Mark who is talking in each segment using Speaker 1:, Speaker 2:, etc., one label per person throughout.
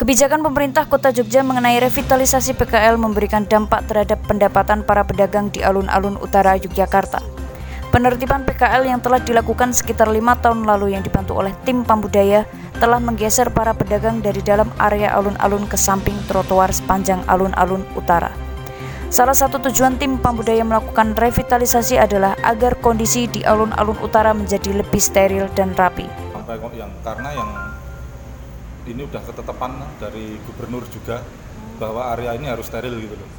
Speaker 1: Kebijakan pemerintah Kota Jogja mengenai revitalisasi PKL memberikan dampak terhadap pendapatan para pedagang di alun-alun utara Yogyakarta. Penertiban PKL yang telah dilakukan sekitar lima tahun lalu yang dibantu oleh tim Pambudaya telah menggeser para pedagang dari dalam area alun-alun ke samping trotoar sepanjang alun-alun utara. Salah satu tujuan tim Pambudaya melakukan revitalisasi adalah agar kondisi di alun-alun utara menjadi lebih steril dan rapi.
Speaker 2: yang karena yang ini udah ketetapan dari gubernur juga bahwa area ini harus steril gitu loh.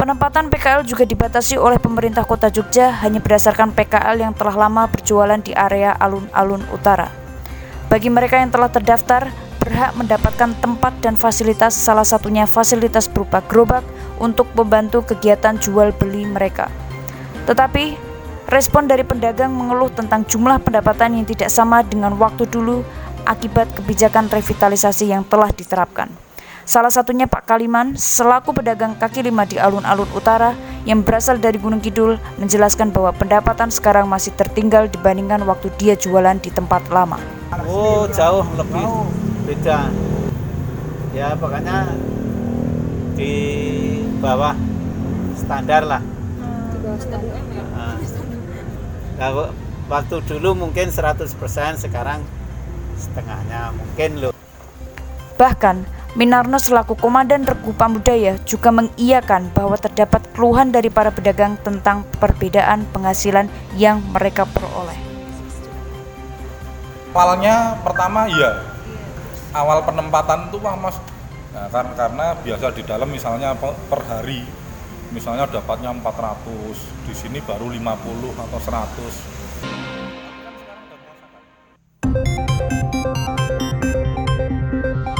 Speaker 1: Penempatan PKL juga dibatasi oleh pemerintah kota Jogja hanya berdasarkan PKL yang telah lama berjualan di area alun-alun utara. Bagi mereka yang telah terdaftar, berhak mendapatkan tempat dan fasilitas salah satunya fasilitas berupa gerobak untuk membantu kegiatan jual beli mereka. Tetapi, respon dari pedagang mengeluh tentang jumlah pendapatan yang tidak sama dengan waktu dulu akibat kebijakan revitalisasi yang telah diterapkan. Salah satunya Pak Kaliman, selaku pedagang kaki lima di alun-alun utara yang berasal dari Gunung Kidul, menjelaskan bahwa pendapatan sekarang masih tertinggal dibandingkan waktu dia jualan di tempat lama.
Speaker 3: Oh jauh lebih beda. Ya pokoknya di bawah standar lah. Nah, kalau waktu dulu mungkin 100% sekarang setengahnya mungkin loh.
Speaker 1: Bahkan, Minarno selaku Komandan Regu Pambudaya juga mengiyakan bahwa terdapat keluhan dari para pedagang tentang perbedaan penghasilan yang mereka peroleh.
Speaker 2: Awalnya pertama iya. Awal penempatan itu Pak Mas nah, karena, karena biasa di dalam misalnya pe- per hari misalnya dapatnya 400, di sini baru 50 atau 100.